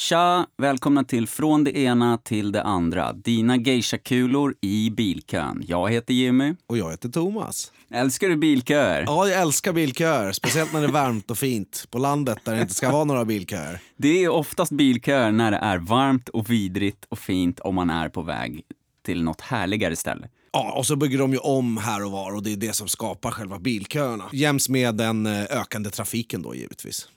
Tja! Välkomna till Från det ena till det andra. Dina geisha-kulor i bilkön. Jag heter Jimmy. Och jag heter Thomas. Älskar du bilköer? Ja, jag älskar bilköer. Speciellt när det är varmt och fint. På landet där det inte ska vara några bilköer. Det är oftast bilköer när det är varmt och vidrigt och fint om man är på väg till något härligare ställe. Ja, och så bygger de ju om här och var och det är det som skapar själva bilköerna. Jäms med den eh, ökande trafiken då givetvis.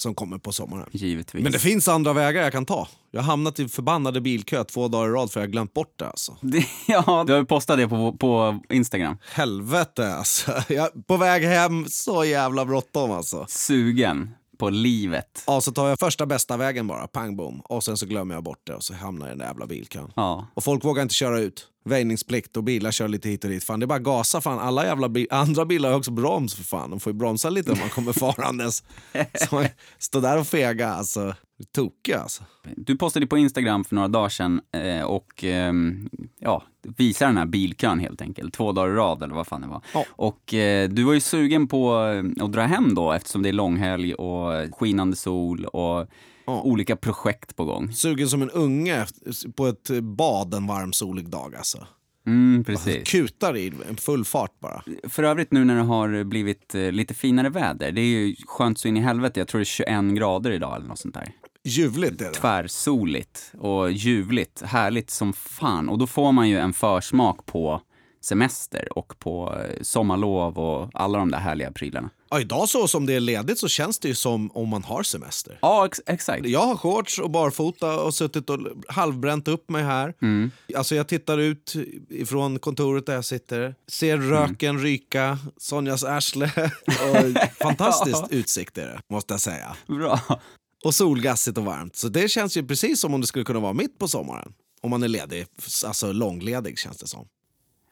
Som kommer på sommaren. Givetvis. Men det finns andra vägar jag kan ta. Jag har hamnat i förbannade bilkö två dagar i rad för jag har glömt bort det alltså. Det, ja, du har ju postat det på, på Instagram. Helvete alltså. Jag, på väg hem, så jävla bråttom alltså. Sugen på livet. Ja, så tar jag första bästa vägen bara, pang bom. Och sen så glömmer jag bort det och så hamnar jag i den där jävla bilkön. Ja. Och folk vågar inte köra ut. Väjningsplikt och bilar kör lite hit och dit. Fan, det är bara gasa fan. Alla jävla bi andra bilar har också broms för fan. De får ju bromsa lite om man kommer farandes. Så stå där och fega alltså. Tokiga alltså. Du postade på Instagram för några dagar sedan eh, och eh, ja, visar den här bilkön helt enkelt. Två dagar i rad eller vad fan det var. Ja. Och eh, du var ju sugen på eh, att dra hem då eftersom det är långhelg och skinande sol och Ja. olika projekt på gång. Sugen som en unge på ett bad en varm solig dag alltså. Mm, precis. Kutar i full fart bara. För övrigt nu när det har blivit eh, lite finare väder, det är ju skönt så in i helvete. Jag tror det är 21 grader idag eller något sånt där. Ljuvligt är det. tvärsoligt och ljuvligt, härligt som fan. Och då får man ju en försmak på semester och på eh, sommarlov och alla de där härliga prylarna. Ja, idag så som det är ledigt så känns det ju som om man har semester. Ja, ex exakt. Jag har shorts och barfota och suttit och halvbränt upp mig här. Mm. Alltså jag tittar ut ifrån kontoret där jag sitter, ser röken ryka, Sonjas arsle. Fantastiskt utsikt är det, måste jag säga. Bra. Och solgassigt och varmt. Så det känns ju precis som om det skulle kunna vara mitt på sommaren. Om man är ledig, alltså långledig känns det som.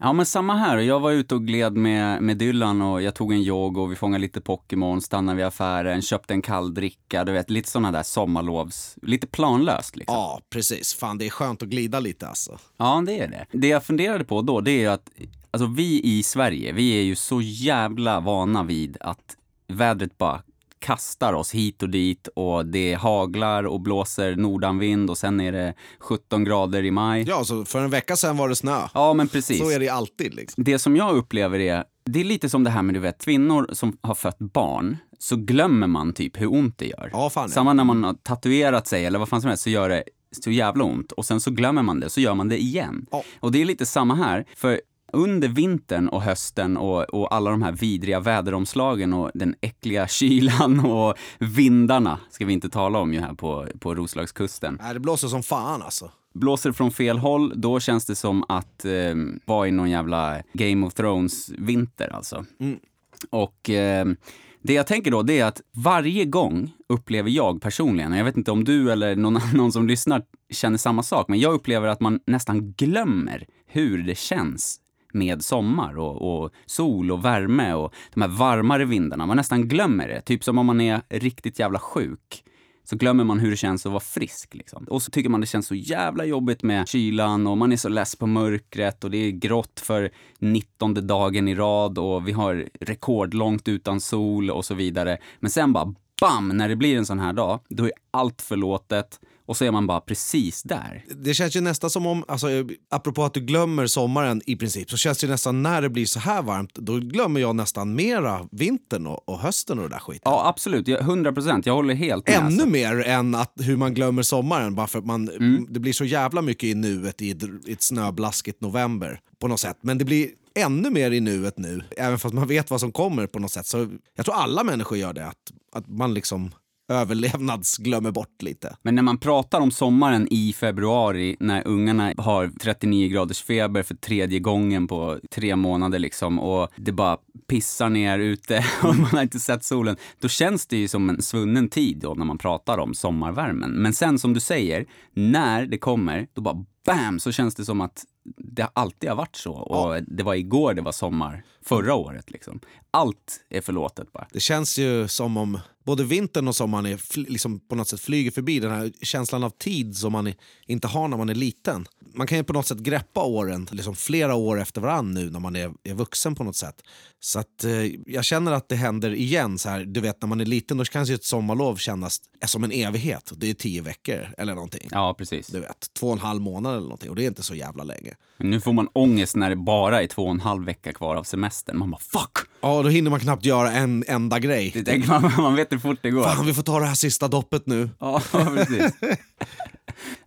Ja, men samma här. Jag var ute och gled med, med Dylan och jag tog en jogg och vi fångade lite Pokémon, stannade vid affären, köpte en kall dricka, du vet, lite sådana där sommarlovs... Lite planlöst liksom. Ja, precis. Fan, det är skönt att glida lite alltså. Ja, det är det. Det jag funderade på då, det är ju att alltså, vi i Sverige, vi är ju så jävla vana vid att vädret bara kastar oss hit och dit och det haglar och blåser nordanvind och sen är det 17 grader i maj. Ja, så för en vecka sedan var det snö. Ja, men precis. Så är det alltid liksom. Det som jag upplever är, det är lite som det här med du vet, kvinnor som har fött barn, så glömmer man typ hur ont det gör. Ja, fan ja. Samma när man har tatuerat sig eller vad fan som helst så gör det så jävla ont och sen så glömmer man det, så gör man det igen. Ja. Och det är lite samma här, för under vintern och hösten och, och alla de här vidriga väderomslagen och den äckliga kylan och vindarna ska vi inte tala om ju här på, på Roslagskusten. Nej, det blåser som fan alltså. Blåser från fel håll, då känns det som att eh, vara i någon jävla Game of Thrones-vinter alltså. Mm. Och eh, det jag tänker då, det är att varje gång upplever jag personligen, och jag vet inte om du eller någon annan som lyssnar känner samma sak, men jag upplever att man nästan glömmer hur det känns med sommar och, och sol och värme och de här varmare vindarna. Man nästan glömmer det. Typ som om man är riktigt jävla sjuk så glömmer man hur det känns att vara frisk. Liksom. Och så tycker man det känns så jävla jobbigt med kylan och man är så less på mörkret och det är grått för 19 dagen i rad och vi har rekordlångt utan sol och så vidare. Men sen bara bam, när det blir en sån här dag, då är allt förlåtet och så är man bara precis där. Det känns ju nästan som om, alltså, apropå att du glömmer sommaren i princip, så känns det nästan när det blir så här varmt, då glömmer jag nästan mera vintern och, och hösten och det där skiten. Ja, absolut. Jag- 100 procent. Jag håller helt med. Ännu alltså. mer än att hur man glömmer sommaren, bara för att man, Mm. det blir så jävla mycket i nuet i ett, i ett snöblaskigt november på något sätt. Men det blir ännu mer i nuet nu, även fast man vet vad som kommer på något sätt. Så jag tror alla människor gör det, att, att man liksom överlevnadsglömmer bort lite. Men när man pratar om sommaren i februari när ungarna har 39 graders feber för tredje gången på tre månader liksom och det bara pissar ner ute och man har inte sett solen. Då känns det ju som en svunnen tid då när man pratar om sommarvärmen. Men sen som du säger, när det kommer, då bara bam så känns det som att det alltid har varit så. Och det var igår det var sommar, förra året liksom. Allt är förlåtet bara. Det känns ju som om både vintern och sommaren är liksom på något sätt flyger förbi. Den här känslan av tid som man inte har när man är liten. Man kan ju på något sätt greppa åren liksom flera år efter varann nu när man är, är vuxen på något sätt. Så att, eh, jag känner att det händer igen. Så här, du vet när man är liten då kan ju ett sommarlov kännas som en evighet. Det är tio veckor eller någonting. Ja, precis. Du vet, två och en halv månad eller någonting. Och det är inte så jävla länge. Men nu får man ångest när det bara är två och en halv vecka kvar av semestern. Man bara fuck! Ja, då hinner man knappt göra en enda grej. Det tänker man, man vet hur fort det går. Fan, vi får ta det här sista doppet nu. Ja, precis.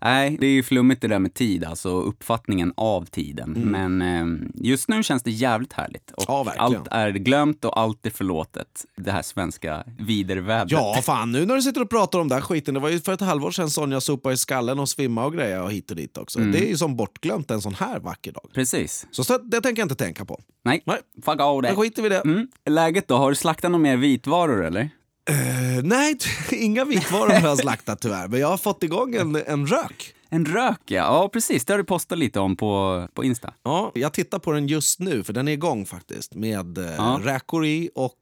Nej, det är ju flummigt det där med tid, alltså uppfattningen av tiden. Men eh, just nu känns det jävligt härligt. Och Mm. Ja, allt är glömt och allt är förlåtet. Det här svenska vidervädret. Ja, fan nu när du sitter och pratar om den här skiten. Det var ju för ett halvår sedan Sonja sopade i skallen och svimma och grejer och hit och dit också. Det är ju som bortglömt en sån här vacker dag. Precis. Så så det tänker jag inte tänka på. Nej, Nej. fuck all Då det. skiter vi i det. Mm. Läget då? Har du slaktat några mer vitvaror eller? Eh, nej, inga vitvaror har jag slaktat tyvärr. Men jag har fått igång en, en rök. En rök ja, ja precis. Det har du postat lite om på, på Insta. Ja, jag tittar på den just nu, för den är igång faktiskt. Med eh, Ja. räkor i och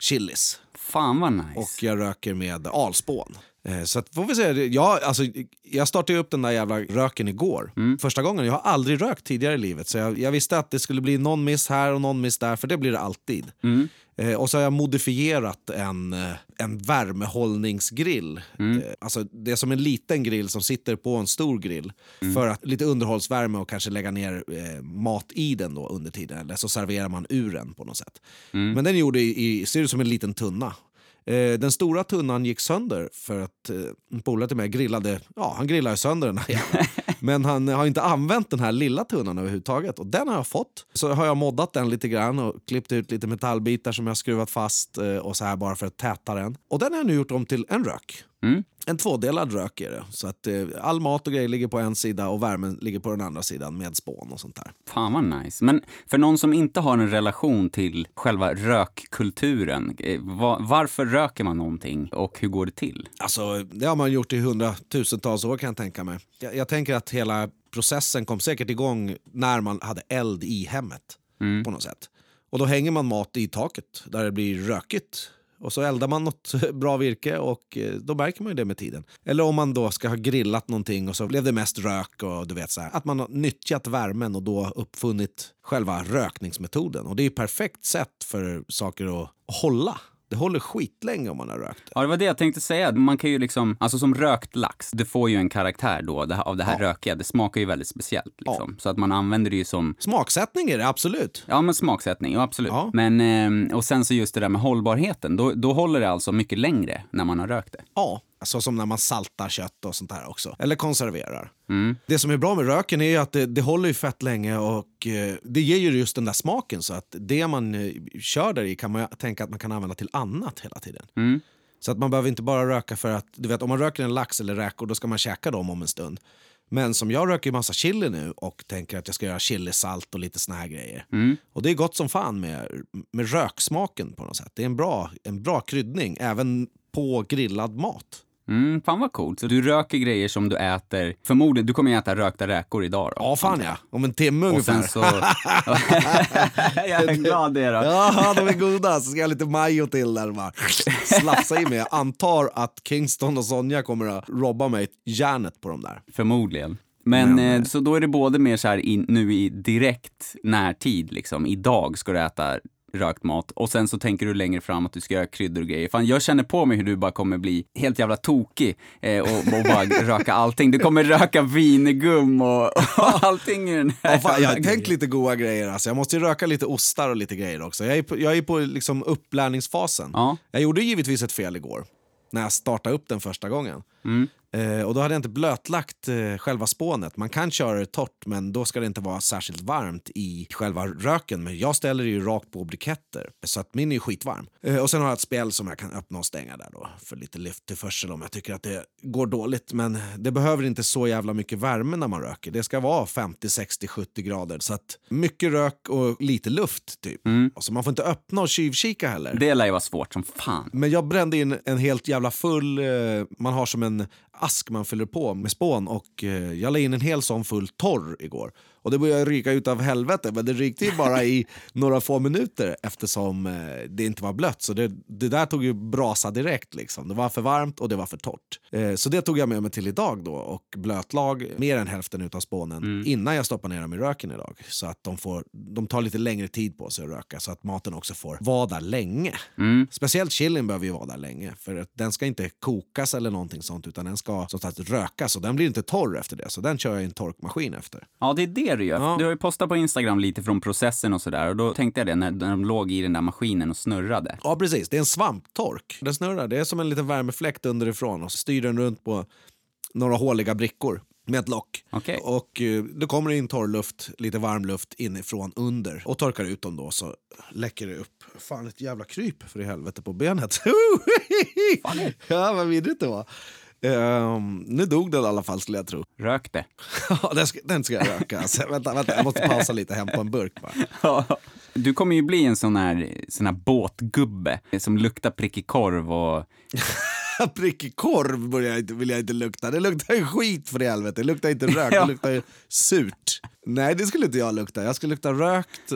chilis. Fan vad nice. Och jag röker med alspån. Eh, Så att, får vi se. Jag, alltså, jag startade upp den där jävla röken igår. Första gången. Jag har aldrig rökt tidigare i livet. Så jag, jag visste att det skulle bli någon miss här och någon miss där, för det blir det alltid. Eh, och så har jag modifierat en, eh, en värmehållningsgrill. Eh, alltså, det är som en liten grill som sitter på en stor grill. För att lite underhållsvärme och kanske lägga ner eh, mat i den då under tiden. Eller så serverar man ur den på något sätt. Men den gjorde i, i, ser ut som en liten tunna. Eh, den stora tunnan gick sönder för att eh, en polare till mig grillade, ja han grillade sönder den här. Men han har inte använt den här lilla tunnan överhuvudtaget. Och den har jag fått. Så har jag moddat den lite grann och klippt ut lite metallbitar som jag skruvat fast eh, och så här bara för att täta den. Och den har jag nu gjort om till en rök. Mm. En tvådelad rök är det. Så att eh, all mat och grejer ligger på en sida och värmen ligger på den andra sidan med spån och sånt där. Fan vad nice. Men för någon som inte har en relation till själva rökkulturen, eh, va- varför röker man någonting och hur går det till? Alltså, det har man gjort i hundratusentals år kan jag tänka mig. Jag, jag tänker att hela processen kom säkert igång när man hade eld i hemmet. på något sätt. Och då hänger man mat i taket där det blir rökigt. Och så eldar man något bra virke och eh, då märker man ju det med tiden. Eller om man då ska ha grillat någonting och så blev det mest rök och du vet så här. Att man har nyttjat värmen och då uppfunnit själva rökningsmetoden. Och det är ju perfekt sätt för saker att hålla. Det håller skitlänge om man har rökt det. Ja, det var det jag tänkte säga. Man kan ju liksom, alltså som rökt lax, det får ju en karaktär då det av det här Ja. rökiga. Det smakar ju väldigt speciellt liksom. Så att man använder det ju som Smaksättning är det absolut. Ja, men smaksättning, ja, absolut. Ja. Men, eh, och sen så just det där med hållbarheten, då, då håller det alltså mycket längre när man har rökt det. Ja, så som när man saltar kött och sånt där också. Eller konserverar. Det som är bra med röken är att det, det håller ju fett länge och eh, det ger ju just den där smaken så att det man eh, kör där i kan man tänka att man kan använda till annat hela tiden. Så att man behöver inte bara röka för att, du vet om man röker en lax eller räkor då ska man käka dem om en stund. Men som jag röker ju massa chili nu och tänker att jag ska göra chilisalt och lite såna här grejer. Och det är gott som fan med, med röksmaken på något sätt. Det är en bra, en bra kryddning även på grillad mat. Mm, fan vad coolt. Så du röker grejer som du äter, förmodligen, du kommer ju äta rökta räkor idag då? Ja, fan ja. Om en timme ungefär. så... jag är glad det då. Ja, de är goda. Så ska jag ha lite majo till där. Bara slafsa i mig. Jag antar att Kingston och Sonja kommer att robba mig järnet på dem där. Förmodligen. Men, Men, eh, så då är det både mer så här in, nu i direkt närtid, liksom. Idag ska du äta rökt mat och sen så tänker du längre fram att du ska göra kryddor och grejer. Fan, jag känner på mig hur du bara kommer bli helt jävla tokig eh, och, och bara röka allting. Du kommer röka vinegum och, och allting i den här Ja, fan, jag har tänkt lite goda grejer. Alltså. Jag måste ju röka lite ostar och lite grejer också. Jag är på, jag är på liksom upplärningsfasen. Ja. Jag gjorde givetvis ett fel igår när jag startade upp den första gången. Mm. Eh, och då hade jag inte blötlagt eh, själva spånet. Man kan köra det torrt men då ska det inte vara särskilt varmt i själva röken. Men jag ställer det ju rakt på briketter så att min är skitvarm. Eh, och sen har jag ett spjäll som jag kan öppna och stänga där då för lite lufttillförsel om jag tycker att det går dåligt. Men det behöver inte så jävla mycket värme när man röker. Det ska vara 50, 60, 70 grader. Så att mycket rök och lite luft typ. Och så man får inte öppna och tjuvkika heller. Det lär ju vara svårt som fan. Men jag brände in en helt jävla full, man har som en ask man fyller på med spån och eh, jag la in en hel sån full torr igår. Och det började ryka ut av helvete, men det rykte ju bara i några få minuter eftersom eh, det inte var blött. Så det, det där tog ju brasa direkt. Liksom. Det var för varmt och det var för torrt. Eh, så det tog jag med mig till idag då och blötlag mer än hälften av spånen innan jag stoppar ner dem i röken idag. Så att de, får, de tar lite längre tid på sig att röka så att maten också får vara där länge. Speciellt chilin behöver ju vara där länge för att den ska inte kokas eller någonting sånt utan den ska som sagt rökas och den blir inte torr efter det. Så den kör jag i en torkmaskin efter. Ja, det är det du gör. Ja. Du har ju postat på Instagram lite från processen och sådär och då tänkte jag det när, när de låg i den där maskinen och snurrade. Ja, precis. Det är en svamptork. Den snurrar. Det är som en liten värmefläkt underifrån och så styr den runt på några håliga brickor med ett lock. Okej. Och eh, då kommer det in torr luft, lite varm luft inifrån under och torkar ut dem då så läcker det upp. Fan, ett jävla kryp för i helvete på benet. ja, vad vidrigt det var. Ehm, nu dog den i alla fall skulle jag tro. Rök det. Ja, den, ska, den ska jag röka. Alltså, vänta, vänta, jag måste pausa lite hämta en burk bara. Du kommer ju bli en sån här, sån här båtgubbe som luktar prickig korv och... Prickig korv börjar jag inte, vill jag inte lukta. Det luktar ju skit för i helvete. Det luktar inte rök, det luktar ju surt. Nej, det skulle inte jag lukta. Jag skulle lukta rökt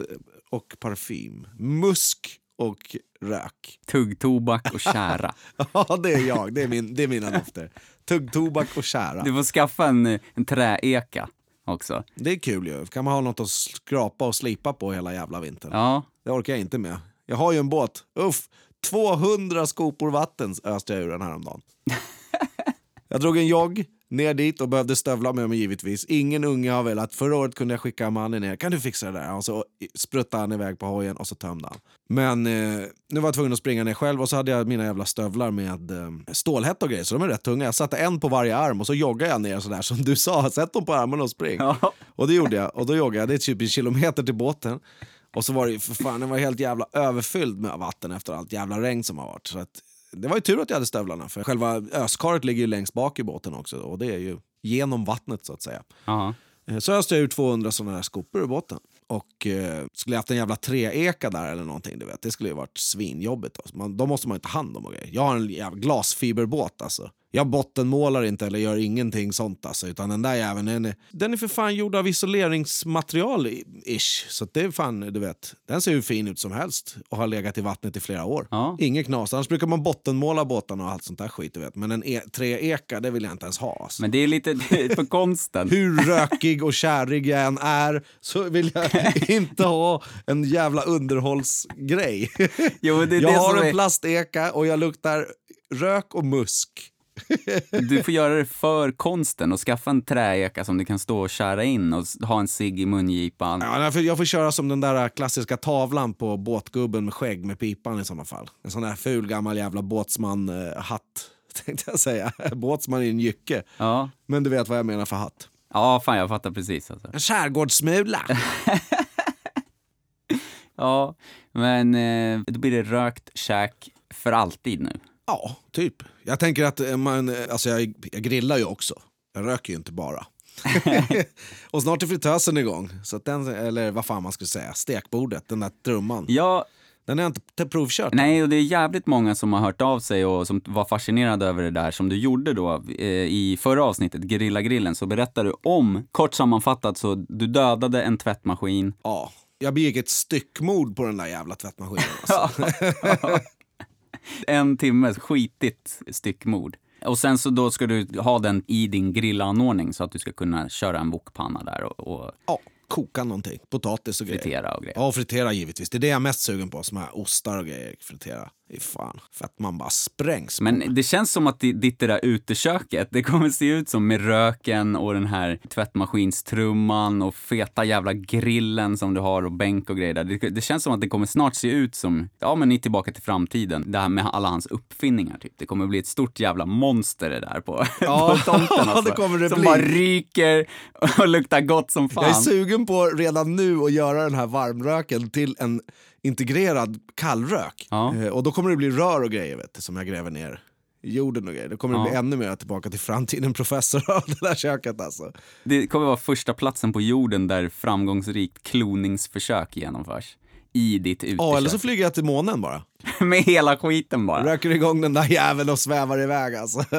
och parfym. Musk och rök. tuggtobak och kära. Ja, det är jag. Det är, min, det är mina dofter. Tuggtobak och kära. Du får skaffa en, en träeka också. Det är kul ju. Kan man ha något att skrapa och slipa på hela jävla vintern. Ja, Det orkar jag inte med. Jag har ju en båt. Uff, 200 skopor vatten öste jag ur den häromdagen. jag drog en jogg ner dit och behövde stövla med mig givetvis. Ingen unge har velat. Förra året kunde jag skicka mannen ner. Kan du fixa det där? Och så spruttade han iväg på hojen och så tömde han. Men eh, nu var jag tvungen att springa ner själv och så hade jag mina jävla stövlar med eh, stålhätt och grejer så de är rätt tunga. Jag satte en på varje arm och så joggade jag ner sådär som du sa. Sätt dem på armarna och spring. Ja. Och det gjorde jag. Och då joggade jag. Det är typ en kilometer till båten. Och så var det ju för fan, den var helt jävla överfylld med vatten efter allt jävla regn som har varit. Så att, det var ju tur att jag hade stövlarna för själva öskaret ligger ju längst bak i båten också och det är ju genom vattnet så att säga. ja. Eh, Så öste jag ur 200 sådana här skopor ur båten. Och eh, skulle jag haft en jävla träeka där eller någonting, du vet, det skulle ju varit svinjobbigt. Alltså. Man, då måste man ju ta hand om och grejer. Jag har en jävla glasfiberbåt alltså. Jag bottenmålar inte eller gör ingenting sånt alltså, utan den där jäveln, den är, den är för fan gjord av isoleringsmaterial i- ish. Så det är fan, du vet, den ser hur fin ut som helst och har legat i vattnet i flera år. Ja. Inget knas, annars brukar man bottenmåla båtarna och allt sånt där skit, du vet. Men en e- träeka, det vill jag inte ens ha. Alltså. Men det är lite för konsten. Hur rökig och kärig jag än är så vill jag inte ha en jävla underhållsgrej. Jo, det är jag det har en är, plasteka och jag luktar rök och musk. Du får göra det för konsten och skaffa en träeka som du kan stå och kära in och ha en cigg i mungipan. Ja, jag får- jag får köra som den där klassiska tavlan på båtgubben med skägg med pipan i sådana fall. En sån där ful gammal jävla båtsman-hatt, tänkte jag säga. Båtsman i en jycke. Ja. Men du vet vad jag menar för hatt. ja, fan jag fattar precis. Alltså. En skärgårdssmula. Ja, men eh, då blir det rökt käk för alltid nu. Ja, typ. Jag tänker att eh, man, eh, alltså jag, jag grillar ju också. Jag röker ju inte bara. och snart är fritösen igång. Så att den, eller vad fan man skulle säga, stekbordet, den där trumman. Ja, Den jag inte provkört. nej, och det är jävligt många som har hört av sig och som var fascinerade över det där som du gjorde då eh, i förra avsnittet, Grilla grillen, så berättar du om, kort sammanfattat, så du dödade en tvättmaskin. Ja, jag begick ett styckmord på den där jävla tvättmaskinen. Alltså. En timmes skitigt styckmord. Och sen så då ska du ha den i din grillanordning så att du ska kunna köra en wokpanna där och, och ja, koka någonting. Potatis och grejer. fritera och grejer. Ja, och fritera givetvis. Det är det jag är mest sugen på. Som här ostar och grejer. Fritera. Är fan. För att man bara sprängs. Men det känns som att di- ditt det där uteköket, det kommer se ut som med röken och den här tvättmaskinstrumman och feta jävla grillen som du har och bänk och grejer där. Det, det känns som att det kommer snart se ut som, ja men i Tillbaka till framtiden, det här med alla hans uppfinningar typ. Det kommer bli ett stort jävla monster det där på, Ja, på tomten alltså. det kommer det som bli. bara ryker och luktar gott som fan. Jag är sugen på redan nu att göra den här varmröken till en integrerad kallrök. Ja. Eh, och då kommer det bli rör och grejer vet du, som jag gräver ner i jorden och grejer. Då kommer det Ja. bli ännu mer tillbaka till framtiden professor av det där köket alltså. Det kommer vara första platsen på jorden där framgångsrikt kloningsförsök genomförs. i ditt utekök. Ja, eller så flyger jag till månen bara. Med hela skiten bara. Röker igång den där jäveln och svävar iväg alltså.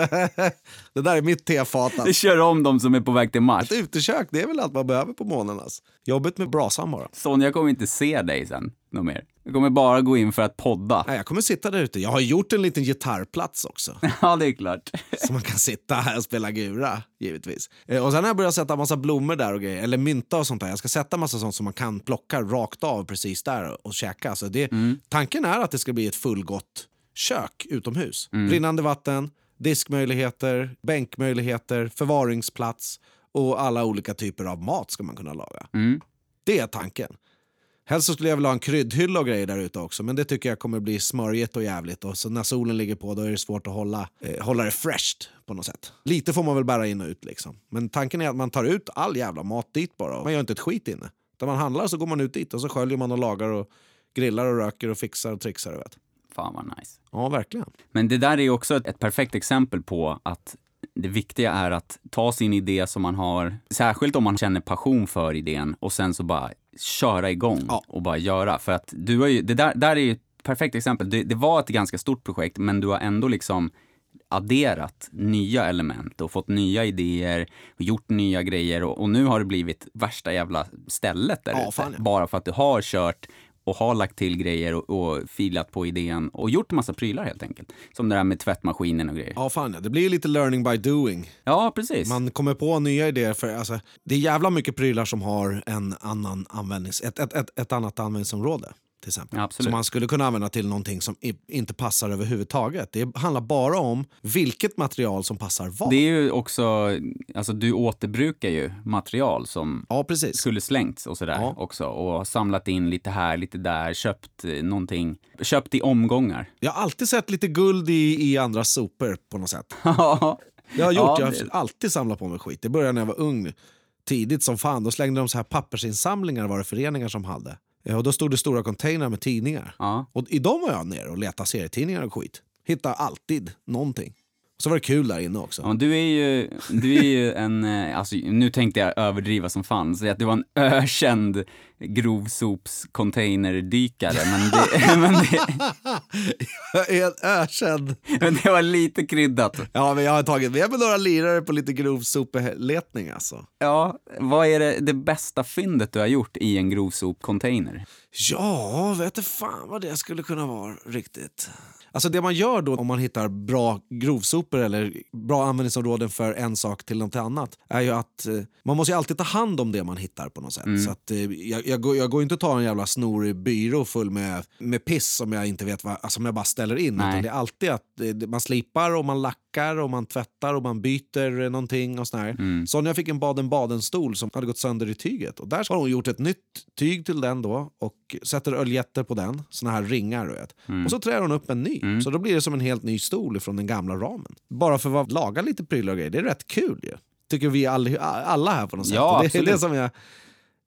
det där är mitt tefat Du alltså. kör om dem som är på väg till Mars. Ett utekök, det är väl allt man behöver på månen alltså. Jobbigt med brasan bara. Sonja kommer inte se dig sen, något mer. Jag kommer bara gå in för att podda. Nej, jag kommer sitta där ute. Jag har gjort en liten gitarrplats också. Ja, det är klart. Så man kan sitta här och spela gura, givetvis. Eh, Och sen har jag börjat sätta massa blommor där och grejer, eller mynta och sånt där. Jag ska sätta massa sånt som man kan plocka rakt av precis där och, käka. Så det, Tanken är att det ska bli ett fullgott kök utomhus. Rinnande vatten, diskmöjligheter, bänkmöjligheter, förvaringsplats och alla olika typer av mat ska man kunna laga. Det är tanken. Helst så skulle jag vilja ha en kryddhylla och grejer där ute också, men det tycker jag kommer bli smörjigt och jävligt. Och så när solen ligger på då är det svårt att hålla, eh, hålla det fresht på något sätt. Lite får man väl bära in och ut liksom. Men tanken är att man tar ut all jävla mat dit bara. och Man gör inte ett skit inne. Där man handlar så går man ut dit och så sköljer man och lagar och grillar och röker och fixar och trixar. Vet. Fan vad nice. Ja, verkligen. Men det där är också ett perfekt exempel på att det viktiga är att ta sin idé som man har, särskilt om man känner passion för idén och sen så bara köra igång Ja. och bara göra. För att du har ju, det där, där är ju ett perfekt exempel. Det, det var ett ganska stort projekt men du har ändå liksom adderat nya element och fått nya idéer och gjort nya grejer och, och nu har det blivit värsta jävla stället där Ja, ute. Bara för att du har kört och har lagt till grejer och, och filat på idén och gjort en massa prylar helt enkelt. Som det där med tvättmaskinen och grejer. Ja, fan ja. Det blir ju lite learning by doing. Ja, precis. Man kommer på nya idéer. för alltså, Det är jävla mycket prylar som har en annan användnings, ett, ett, ett, ett annat användningsområde. Till exempel. Absolut. Som man skulle kunna använda till någonting som inte passar överhuvudtaget. Det handlar bara om vilket material som passar vad. Det är ju också, alltså du återbrukar ju material som Ja, skulle slängts och sådär Ja. också och samlat in lite här, lite där, köpt eh, någonting, köpt i omgångar. Jag har alltid sett lite guld i, i andra sopor på något sätt. Ja, Jag har gjort, Ja, jag har det- alltid samlat på mig skit. Det började när jag var ung, tidigt som fan. Då slängde de så här pappersinsamlingar var det föreningar som hade. Ja, och då stod det stora containrar med tidningar. ja. Och i dem var jag ner och letade serietidningar och skit. Hittade alltid någonting. Och så var det kul där inne också. Ja, du är ju, du är ju en, eh, alltså nu tänkte jag överdriva som fan, säga att du var en ökänd grovsops-containerdykare, men det, men, det, Jag är en ökänd. men det var lite kryddat. Ja, men jag har tagit med mig några lirare på lite grov sopeletning alltså. Ja, vad är det, det bästa fyndet du har gjort i en grovsop-container? Ja, vet du fan vad det skulle kunna vara riktigt. Alltså det man gör då om man hittar bra grovsopor eller bra användningsområden för en sak till något annat är ju att eh, man måste alltid ta hand om det man hittar på något sätt. Så att, eh, jag, jag, går, jag går inte och tar en jävla snorig byrå full med, med piss som jag inte vet vad, alltså, som jag bara ställer in. Nej. Utan det är alltid att eh, man slipar och man lackar och man tvättar och man byter någonting och sådär. Sonja fick en Baden-Baden-stol som hade gått sönder i tyget och där har hon gjort ett nytt tyg till den då och sätter öljetter på den, såna här ringar du vet. Och så trär hon upp en ny. Så då blir det som en helt ny stol från den gamla ramen. Bara för att laga lite prylar och grejer, det är rätt kul ju. Tycker vi all, alla här på något sätt. Ja, Och det är det som jag,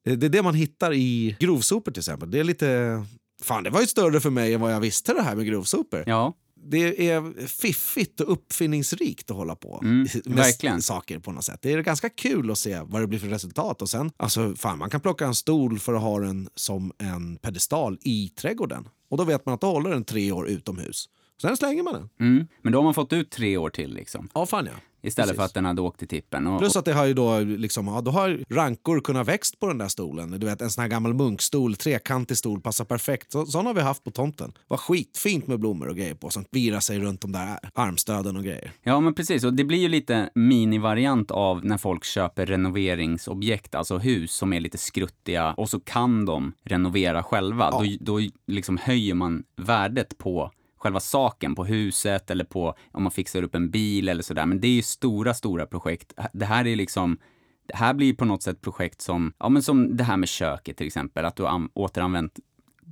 det är det man hittar i grovsopor till exempel. Det är lite... Fan, det var ju större för mig än vad jag visste det här med grovsopor. Ja, Det är fiffigt och uppfinningsrikt att hålla på Mm, med verkligen. saker på något sätt. Det är ganska kul att se vad det blir för resultat. Och sen, alltså, fan, man kan plocka en stol för att ha den som en pedestal i trädgården. Och då vet man att då håller den tre år utomhus. Sen slänger man den. mm. men då har man fått ut tre år till liksom. Ja, fan ja. Istället Precis. för att den hade åkt till tippen. Och, Plus att det har ju då, liksom, ja, då har rankor kunnat växt på den där stolen. Du vet, en sån här gammal munkstol, trekantig stol, passar perfekt. Så, sån har vi haft på tomten. Var skitfint med blommor och grejer på som virar sig runt de där armstöden och grejer. Ja, men precis. Och det blir ju lite minivariant av när folk köper renoveringsobjekt, alltså hus som är lite skruttiga och så kan de renovera själva. Då, då liksom höjer man värdet på själva saken, på huset eller på om man fixar upp en bil eller sådär. Men det är ju stora, stora projekt. Det här är liksom det här blir på något sätt projekt som, ja men som det här med köket till exempel, att du har återanvänt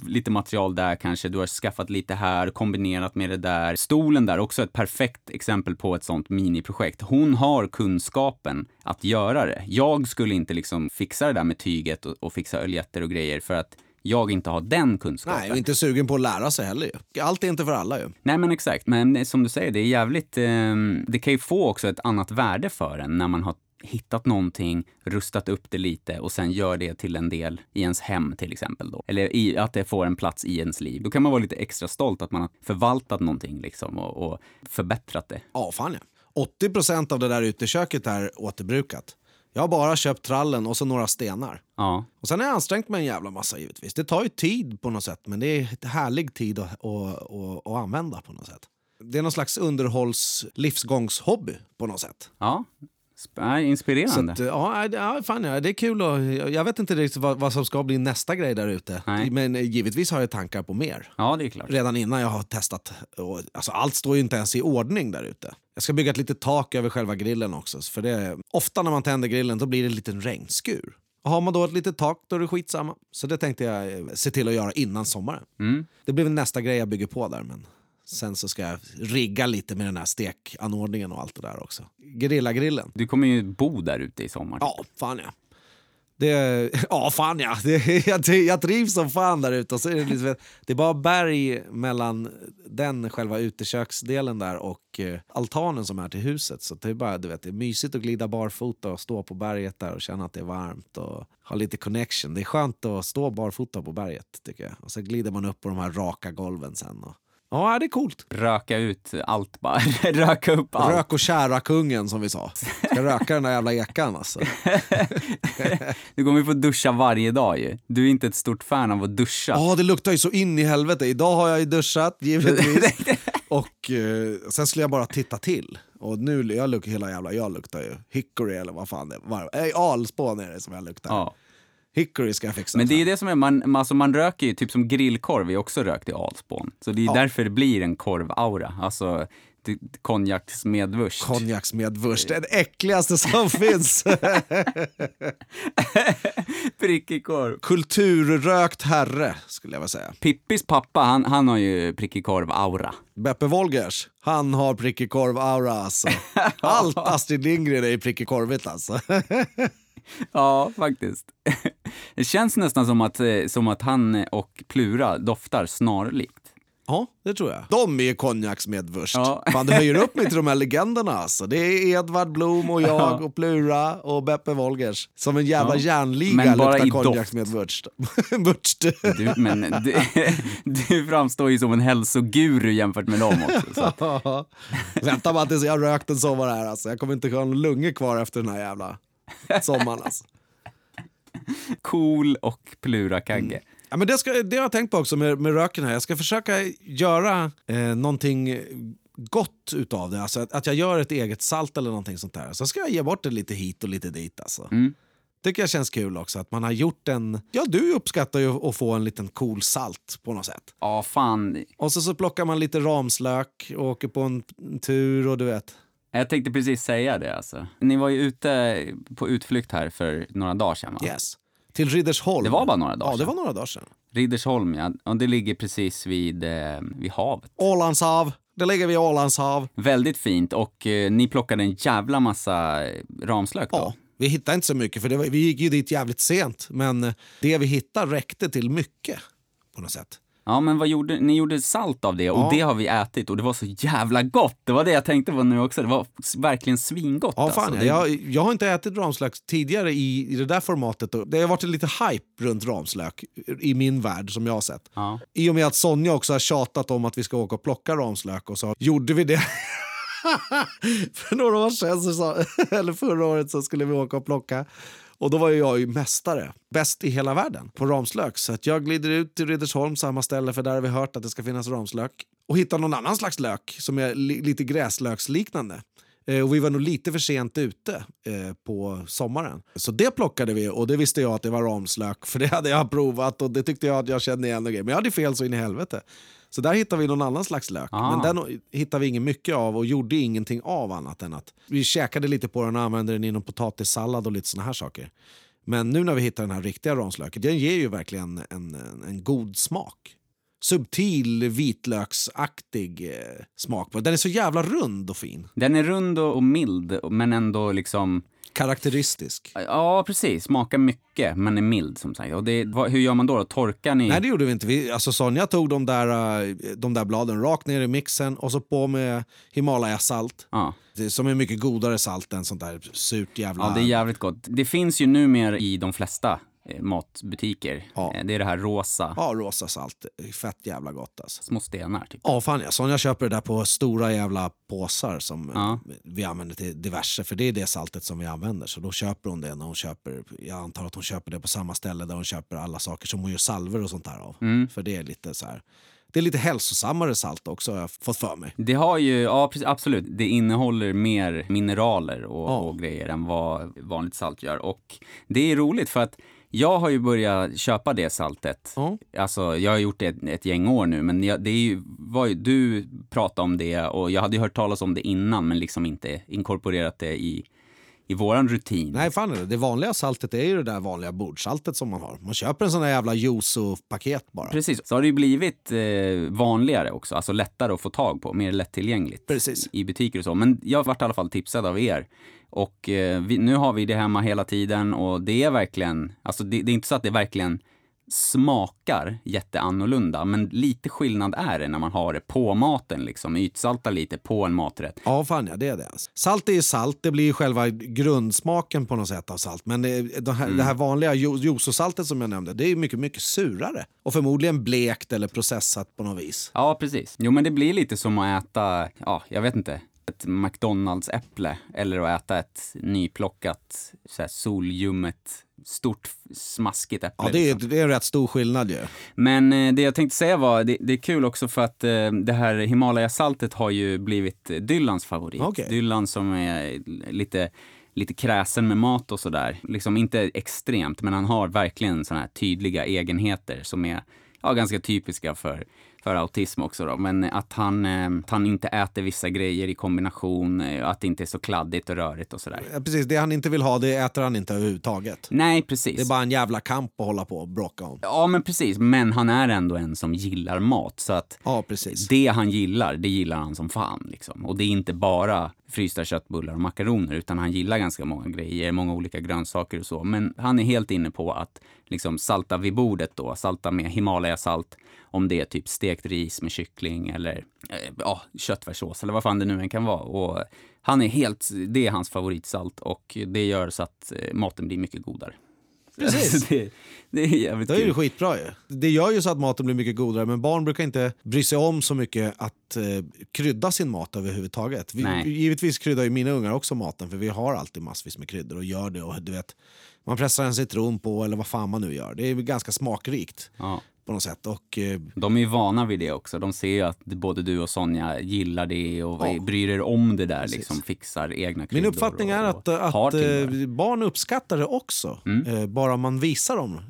lite material där kanske, du har skaffat lite här, kombinerat med det där. Stolen där, också ett perfekt exempel på ett sånt miniprojekt. Hon har kunskapen att göra det. Jag skulle inte liksom fixa det där med tyget och, och fixa öljetter och grejer för att jag inte har den kunskapen. Nej, och inte sugen på att lära sig heller ju. Allt är inte för alla ju. Nej men exakt, men som du säger, det är jävligt, eh, det kan ju få också ett annat värde för en när man har hittat någonting, rustat upp det lite och sen gör det till en del i ens hem till exempel då. Eller i, att det får en plats i ens liv. Då kan man vara lite extra stolt att man har förvaltat någonting liksom och, och förbättrat det. Ja, fan ja. 80% av det där uteköket är återbrukat. Jag har bara köpt trallen och så några stenar. Ja. Och sen har jag ansträngt mig en jävla massa givetvis. Det tar ju tid på något sätt, men det är härlig tid att, att, att, att använda på något sätt. Det är någon slags underhålls livsgångshobby på något sätt. Ja, Äh, inspirerande. Att, ja, ja, fan, ja, det är kul. Och, jag vet inte riktigt vad, vad som ska bli nästa grej där ute. Nej. Men eh, givetvis har jag tankar på mer. Ja, det är klart. Redan innan jag har testat. Och, alltså, allt står ju inte ens i ordning där ute. Jag ska bygga ett litet tak över själva grillen också. För det, ofta när man tänder grillen då blir det en liten regnskur. Och har man då ett litet tak då är det skitsamma. Så det tänkte jag eh, se till att göra innan sommaren. Mm. Det blir väl nästa grej jag bygger på där. Men sen så ska jag rigga lite med den här stekanordningen och allt det där också. Gerillagrillen. Du kommer ju bo där ute i sommar. Ja, fan ja. Det, ja, fan ja. Det, jag, jag trivs som fan där ute. Och så är det, liksom, det är bara berg mellan den själva uteköksdelen där och eh, altanen som är till huset. Så det är bara du vet, det är mysigt att glida barfota och stå på berget där och känna att det är varmt och ha lite connection. Det är skönt att stå barfota på berget tycker jag. Och så glider man upp på de här raka golven sen. Och, ja, det är coolt. Röka ut allt bara. Röka upp allt. Rök och kära kungen som vi sa. Ska röka den där jävla ekan alltså. Du kommer ju få duscha varje dag ju. Du är inte ett stort fan av att duscha. Ja, det luktar ju så in i helvete. Idag har jag ju duschat, givetvis. och eh, sen skulle jag bara titta till. Och nu, jag luktar hela jävla, jag luktar ju hickory eller vad fan det var. Nej, alspån är det som jag luktar. Ja. Hickory ska jag fixa. Men det är ju det som är, man, alltså man röker ju, typ som grillkorv är också rökt i alspån. Så det är Ja. därför det blir en korvaura. Alltså konjaksmedvurst. Konjaksmedvurst, det äckligaste som finns. Prickig korv. Kulturrökt herre, skulle jag vilja säga. Pippis pappa, han, han har ju prickig korv-aura. Beppe Wolgers, han har prickig korv-aura alltså. Allt Astrid Lindgren är prickig korvigt alltså. Ja, faktiskt. Det känns nästan som att, eh, som att han och Plura doftar snarlikt. Ja, det tror jag. De är konjaksmedvurst. Ja. Fan, det höjer upp mig till de här legenderna. Alltså. Det är Edvard Blom och jag Ja. och Plura och Beppe Wolgers. Som en jävla Ja. järnliga Men bara luktar konjaksmedvurst. Vurst. Du, men du, du framstår ju som en hälsoguru jämfört med dem också. Så. Vänta bara tills jag har rökt en sommar här. Alltså. Jag kommer inte ha någon lungor kvar efter den här jävla sommaren. Alltså. Cool och Plura-Kagge. Ja, men det, ska, det har jag tänkt på också med, med röken här. Jag ska försöka göra eh, någonting gott utav det. Alltså att, att jag gör ett eget salt eller någonting sånt där. Så ska jag ge bort det lite hit och lite dit. Alltså. Mm. tycker jag känns kul också. Att man har gjort en... Ja, du uppskattar ju att få en liten cool salt på något sätt. Ja, fan. Och så, så plockar man lite ramslök och åker på en tur och du vet. Jag tänkte precis säga det alltså. Ni var ju ute på utflykt här för några dagar sedan va? Yes. Till Riddersholm. Det var bara några dagar Ja, det sedan. var några dagar sedan. Riddersholm, ja. Och det ligger precis vid, eh, vid havet. Ålandshav. Det ligger vid Ålandshav. Väldigt fint och eh, ni plockade en jävla massa eh, ramslök då. Ja, vi hittade inte så mycket för var, vi gick ju dit jävligt sent. Men eh, det vi hittade räckte till mycket på något sätt. Ja, men vad gjorde, ni gjorde salt av det och Ja. det har vi ätit och det var så jävla gott. Det var det jag tänkte på nu också. Det var verkligen svingott. Ja, fan, alltså. jag, jag har inte ätit ramslök tidigare i, i det där formatet. Det har varit lite hype runt ramslök i min värld som jag har sett. Ja. I och med att Sonja också har tjatat om att vi ska åka och plocka ramslök och så gjorde vi det. För några år sedan, så eller förra året, så skulle vi åka och plocka. Och då var ju jag ju mästare, bäst i hela världen på ramslök. Så att jag glider ut till Riddersholm, samma ställe, för där har vi hört att det ska finnas ramslök. Och hittar någon annan slags lök som är li lite gräslöksliknande. Eh, och vi var nog lite för sent ute eh, på sommaren. Så det plockade vi och det visste jag att det var ramslök för det hade jag provat och det tyckte jag att jag kände igen. Och grejer. Men jag hade fel så in i helvete. Så där hittade vi någon annan slags lök. Ah. Men den hittade vi inget mycket av och gjorde ingenting av annat än att vi käkade lite på den och använde den inom potatissallad och lite såna här saker. Men nu när vi hittar den här riktiga ramslöken, den ger ju verkligen en, en, en god smak. Subtil vitlöksaktig eh, smak den. Är så jävla rund och fin. Den är rund och mild, men ändå liksom Karaktäristisk. Ja, precis. Smakar mycket, men är mild som sagt. Och det, vad, hur gör man då? då? Torkar ni? Nej, det gjorde vi inte. Vi, alltså Sonja tog de där, eh, de där bladen rakt ner i mixen och så på med Himalaya-salt. Ja. Det, som är mycket godare salt än sånt där surt jävla... ja, det är jävligt gott. Det finns ju numera i de flesta matbutiker. Ja. Eh, Det är det här rosa, Ja, rosa salt. Fett jävla gott alltså. små stenar. Typ. Ja, fan ja. Sonja köper det där på stora jävla påsar som Ja. eh, vi använder till diverse. För det är det saltet som vi använder. Så då köper hon det när hon köper, jag antar att hon köper det på samma ställe där hon köper alla saker som hon gör salver och sånt där av. Mm. För det är lite så här, det är lite hälsosammare salt också har jag fått för mig. Det har ju, ja precis, absolut, det innehåller mer mineraler och, Ja. och grejer än vad vanligt salt gör. Och det är roligt för att jag har ju börjat köpa det saltet. Ja. Alltså, jag har gjort det ett, ett gäng år nu, men jag, det är ju, var ju, du pratade om det och jag hade ju hört talas om det innan, men liksom inte inkorporerat det i, i våran rutin. Nej, fan är det. Det vanliga saltet är ju det där vanliga bordsaltet som man har. Man köper en sån där jävla juice-paket bara. Precis, så har det ju blivit eh, vanligare också, alltså lättare att få tag på, mer lättillgängligt Precis. i butiker och så. Men jag vart i alla fall tipsad av er. Och eh, vi, nu har vi det hemma hela tiden och det är verkligen, alltså det, det är inte så att det verkligen smakar jätteannorlunda, men lite skillnad är det när man har det på maten, liksom ytsalta lite på en maträtt. Ja, fan ja, det är det. Alltså. Salt är ju salt, det blir ju själva grundsmaken på något sätt av salt. Men det, det, här, det här vanliga juicesaltet som jag nämnde, det är mycket, mycket surare. Och förmodligen blekt eller processat på något vis. Ja, precis. Jo, men det blir lite som att äta, ja, jag vet inte, ett McDonalds-äpple eller att äta ett nyplockat, så här soljummet, stort, smaskigt äpple. Ja, det är, liksom. det är en rätt stor skillnad ju. Men eh, det jag tänkte säga var, det, det är kul också för att eh, det här Himalaya-saltet har ju blivit Dylans favorit. Okej. Dylan som är lite lite kräsen med mat och sådär. Liksom inte extremt, men han har verkligen sådana här tydliga egenheter som är ja, ganska typiska för, för autism också då. Men att han, eh, att han inte äter vissa grejer i kombination, eh, att det inte är så kladdigt och rörigt och sådär. Precis, det han inte vill ha det äter han inte överhuvudtaget. Nej, precis. Det är bara en jävla kamp att hålla på och bråka om. Ja, men precis. Men han är ändå en som gillar mat, så att Ja, precis. det han gillar, det gillar han som fan. Liksom. Och det är inte bara frysta köttbullar och makaroner, utan han gillar ganska många grejer, många olika grönsaker och så. Men han är helt inne på att liksom salta vid bordet då, salta med Himalaya-salt, om det är typ stekt ris med kyckling eller eh, ja, köttfärssås eller vad fan det nu än kan vara. Och han är helt, det är hans favoritsalt och det gör så att eh, maten blir mycket godare. Precis. det, det är jävligt Det är ju skitbra ju. Det gör ju så att maten blir mycket godare men barn brukar inte bry sig om så mycket att eh, krydda sin mat överhuvudtaget. Vi, givetvis kryddar ju mina ungar också maten för vi har alltid massvis med kryddor och gör det. Och du vet, man pressar en citron på eller vad fan man nu gör. Det är ganska smakrikt Ja. på något sätt. Och, eh, De är ju vana vid det också. De ser ju att både du och Sonja gillar det och Ja. bryr er om det där, Precis. liksom fixar egna min kryddor. uppfattning är att, att eh, barn uppskattar det också. Mm. Eh, bara man visar dem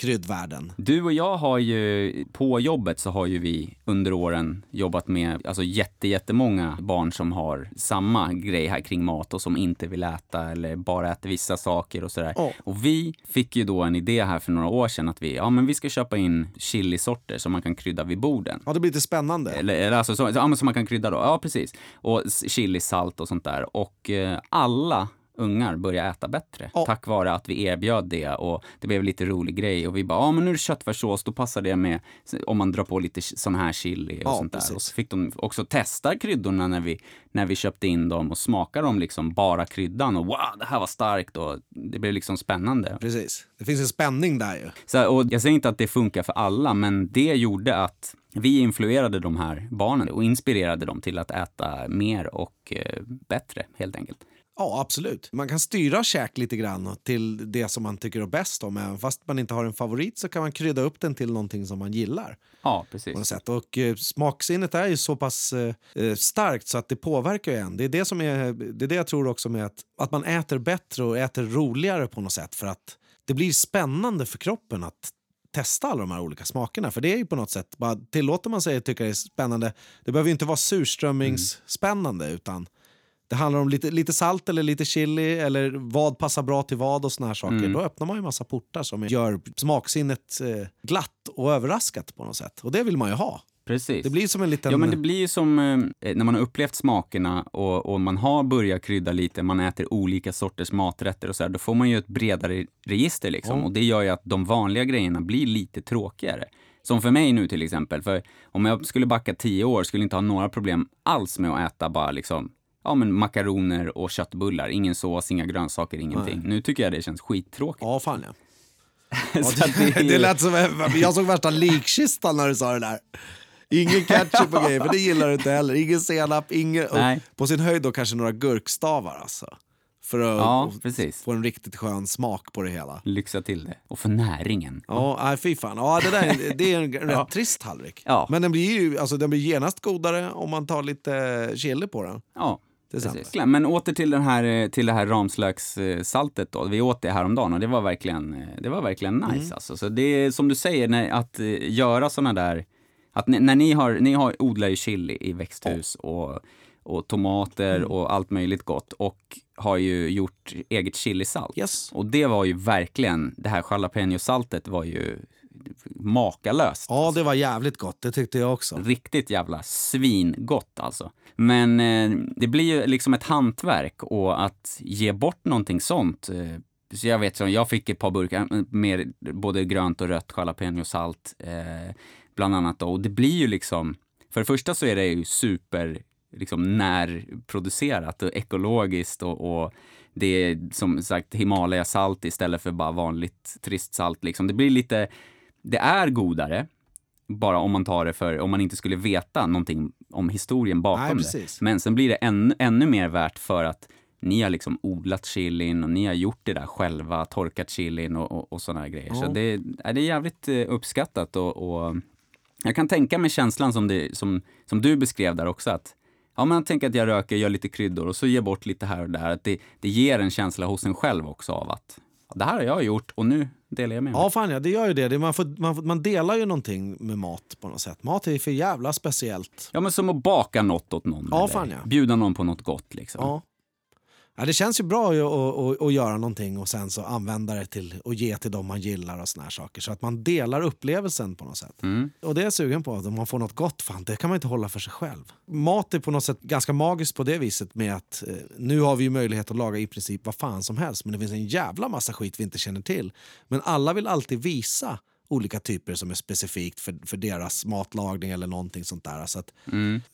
kryddvärden. Du och jag har ju, på jobbet så har ju vi under åren jobbat med alltså jätte, jättemånga barn som har samma grej här kring mat och som inte vill äta eller bara äter vissa saker och sådär. Ja. Och vi fick ju då en idé här för några år sedan att vi, ja men vi ska köpa in chilisorter som man kan krydda vid borden. Ja, det blir lite spännande. Eller, eller alltså så, ja, men som man kan krydda då. Ja, precis. Och chilisalt och sånt där. Och eh, alla ungar börjar äta bättre Ja. tack vare att vi erbjöd det och det blev lite rolig grej och vi bara, ja men nu är det köttfärssås, då passar det med om man drar på lite sån här chili och Ja, sånt där. precis. Och så fick de också testa kryddorna när vi, när vi köpte in dem och smaka dem liksom bara kryddan och wow, det här var starkt och det blev liksom spännande. Precis. Det finns en spänning där ju. Så, och jag säger inte att det funkar för alla, men det gjorde att vi influerade de här barnen och inspirerade dem till att äta mer och eh, bättre, helt enkelt. Ja, absolut. Man kan styra käk lite grann till det som man tycker är bäst om. Även fast man inte har en favorit så kan man krydda upp den till någonting som man gillar. Ja, På precis. något sätt. Och eh, smaksinnet är ju så pass eh, eh, starkt så att det påverkar ju en. Det är det, som är, det är det jag tror också med att, att man äter bättre och äter roligare på något sätt. För att det blir spännande för kroppen att testa alla de här olika smakerna. För det är ju på något sätt, bara tillåter man sig att tycka det är spännande, det behöver ju inte vara surströmmingsspännande utan det handlar om lite, lite salt eller lite chili eller vad passar bra till vad och såna här saker. Mm. Då öppnar man ju massa portar som gör smaksinnet eh, glatt och överraskat på något sätt. Och det vill man ju ha. Precis. Det blir som en liten... Ja, men det blir ju som eh, när man har upplevt smakerna och, och man har börjat krydda lite, man äter olika sorters maträtter och så här, då får man ju ett bredare register liksom. Ja. Och det gör ju att de vanliga grejerna blir lite tråkigare. Som för mig nu till exempel, för om jag skulle backa tio år skulle jag inte ha några problem alls med att äta bara liksom Ja men makaroner och köttbullar, ingen sås, inga grönsaker, ingenting. Nu tycker jag det känns skittråkigt. Ja, fan ja. Ja, det, ju- det lät som, jag såg värsta likkistan när du sa det där. Ingen ketchup och grejer, för det gillar du inte heller. Ingen senap, ingen, Nej. på sin höjd då kanske några gurkstavar alltså. För att Ja, få en riktigt skön smak på det hela. Lyxa till det. Och för näringen. Ja, nej, fy fan. Ja, det, där, är- det är en rätt trist tallrik. Ja. Men den blir ju alltså, den blir genast godare om man tar lite chili på den. Ja, Exempel. Men åter till, den här, eh, till det här ramslökssaltet då. Vi åt det häromdagen och det var verkligen, eh, det var verkligen nice Mm. alltså. Så det är som du säger, när, att eh, göra såna där, att ni, när ni har, ni har, odlar ju chili i växthus och, och tomater Mm. och allt möjligt gott och har ju gjort eget chilisalt. Yes. Och det var ju verkligen, det här jalapeno-saltet var ju makalöst. Ja, det var jävligt gott. Det tyckte jag också. Riktigt jävla svingott alltså. Men eh, det blir ju liksom ett hantverk och att ge bort någonting sånt. Eh, så jag vet, jag fick ett par burkar eh, med både grönt och rött jalapeno-salt eh, bland annat. Då. Och det blir ju liksom, för det första så är det ju super liksom närproducerat och ekologiskt och, och det är som sagt Himalaya-salt istället för bara vanligt trist salt. Liksom. Det blir lite, det är godare, bara om man tar det för, om man inte skulle veta någonting om historien bakom Nej, det. Men sen blir det än, ännu mer värt för att ni har liksom odlat chilin och ni har gjort det där själva, torkat chilin och, och, och sådana grejer. Så Ja. det, är det är jävligt eh, uppskattat och, och jag kan tänka mig känslan som, det, som, som du beskrev där också att Ja, men tänker att jag röker, gör lite kryddor och så ger bort lite här och där. Att det, det ger en känsla hos en själv också av att det här har jag gjort och nu delar jag med mig. Ja, fan ja, det gör ju det. man, får, man, får, man delar ju någonting med mat på något sätt. Mat är för jävla speciellt. Ja, men som att baka något åt någon. Ja, fan ja. Bjuda någon på något gott liksom. Ja. Ja, det känns ju bra att, att, göra någonting och sen så använda det till och ge till dem man gillar och såna här saker. Så att man delar upplevelsen på något sätt. Mm. Och det är jag sugen på. Om man får något gott, fan, det kan man inte hålla för sig själv. Mat är på något sätt ganska magiskt på det viset med att eh, nu har vi ju möjlighet att laga i princip vad fan som helst. Men det finns en jävla massa skit vi inte känner till. Men alla vill alltid visa olika typer som är specifikt för, för deras matlagning eller någonting sånt där. Så att,